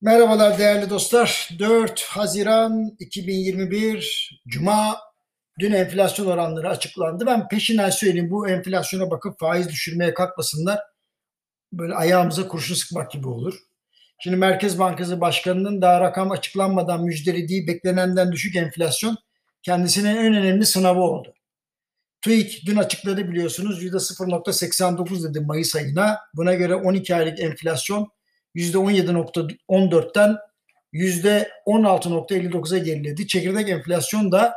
Merhabalar değerli dostlar. 4 Haziran 2021 Cuma dün enflasyon oranları açıklandı. Ben peşinden söyleyeyim bu enflasyona bakıp faiz düşürmeye kalkmasınlar. Böyle ayağımıza kurşun sıkmak gibi olur. Şimdi Merkez Bankası Başkanı'nın daha rakam açıklanmadan müjdelediği beklenenden düşük enflasyon kendisinin en önemli sınavı oldu. TÜİK dün açıkladı biliyorsunuz %0.89 dedi Mayıs ayına. Buna göre 12 aylık enflasyon %17.14'ten %16.59'a geriledi. Çekirdek enflasyon da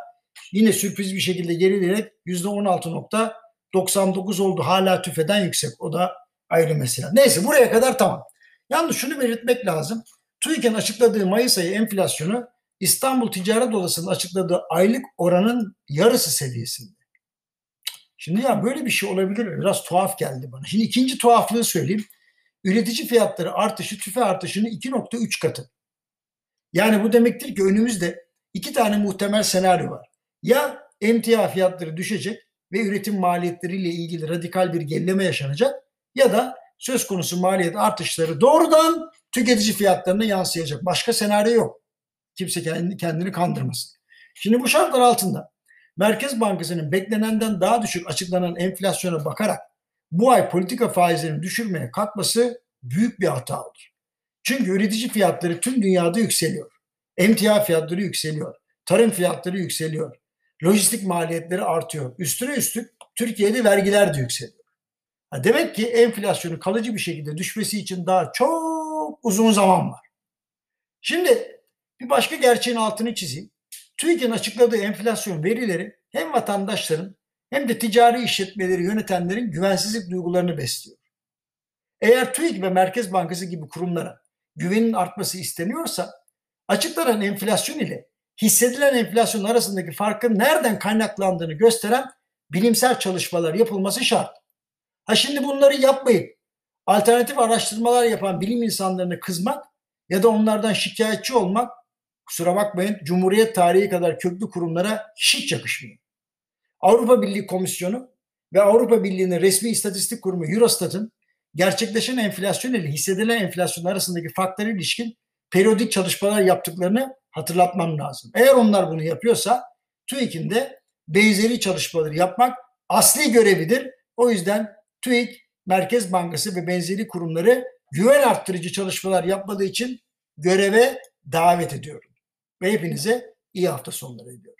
yine sürpriz bir şekilde gerileyerek %16.99 oldu. Hala tüfeden yüksek. O da ayrı mesele. Neyse buraya kadar tamam. Yalnız şunu belirtmek lazım. TÜİK'in açıkladığı Mayıs ayı enflasyonu İstanbul Ticaret Odası'nın açıkladığı aylık oranın yarısı seviyesinde. Şimdi ya böyle bir şey olabilir mi? Biraz tuhaf geldi bana. Şimdi ikinci tuhaflığı söyleyeyim üretici fiyatları artışı tüfe artışının 2.3 katı. Yani bu demektir ki önümüzde iki tane muhtemel senaryo var. Ya emtia fiyatları düşecek ve üretim maliyetleriyle ilgili radikal bir gerileme yaşanacak ya da söz konusu maliyet artışları doğrudan tüketici fiyatlarına yansıyacak. Başka senaryo yok. Kimse kendini kandırmasın. Şimdi bu şartlar altında Merkez Bankası'nın beklenenden daha düşük açıklanan enflasyona bakarak bu ay politika faizlerini düşürmeye kalkması büyük bir hata olur. Çünkü üretici fiyatları tüm dünyada yükseliyor. Emtia fiyatları yükseliyor. Tarım fiyatları yükseliyor. Lojistik maliyetleri artıyor. Üstüne üstlük Türkiye'de vergiler de yükseliyor. Demek ki enflasyonun kalıcı bir şekilde düşmesi için daha çok uzun zaman var. Şimdi bir başka gerçeğin altını çizeyim. TÜİK'in açıkladığı enflasyon verileri hem vatandaşların hem de ticari işletmeleri yönetenlerin güvensizlik duygularını besliyor. Eğer TÜİK ve Merkez Bankası gibi kurumlara güvenin artması isteniyorsa açıklanan enflasyon ile hissedilen enflasyon arasındaki farkın nereden kaynaklandığını gösteren bilimsel çalışmalar yapılması şart. Ha şimdi bunları yapmayıp alternatif araştırmalar yapan bilim insanlarını kızmak ya da onlardan şikayetçi olmak kusura bakmayın Cumhuriyet tarihi kadar köklü kurumlara hiç yakışmıyor. Avrupa Birliği Komisyonu ve Avrupa Birliği'nin resmi istatistik kurumu Eurostat'ın gerçekleşen enflasyon ile hissedilen enflasyon arasındaki farklara ilişkin periyodik çalışmalar yaptıklarını hatırlatmam lazım. Eğer onlar bunu yapıyorsa TÜİK'in de benzeri çalışmaları yapmak asli görevidir. O yüzden TÜİK, Merkez Bankası ve benzeri kurumları güven arttırıcı çalışmalar yapmadığı için göreve davet ediyorum. Ve hepinize iyi hafta sonları diliyorum.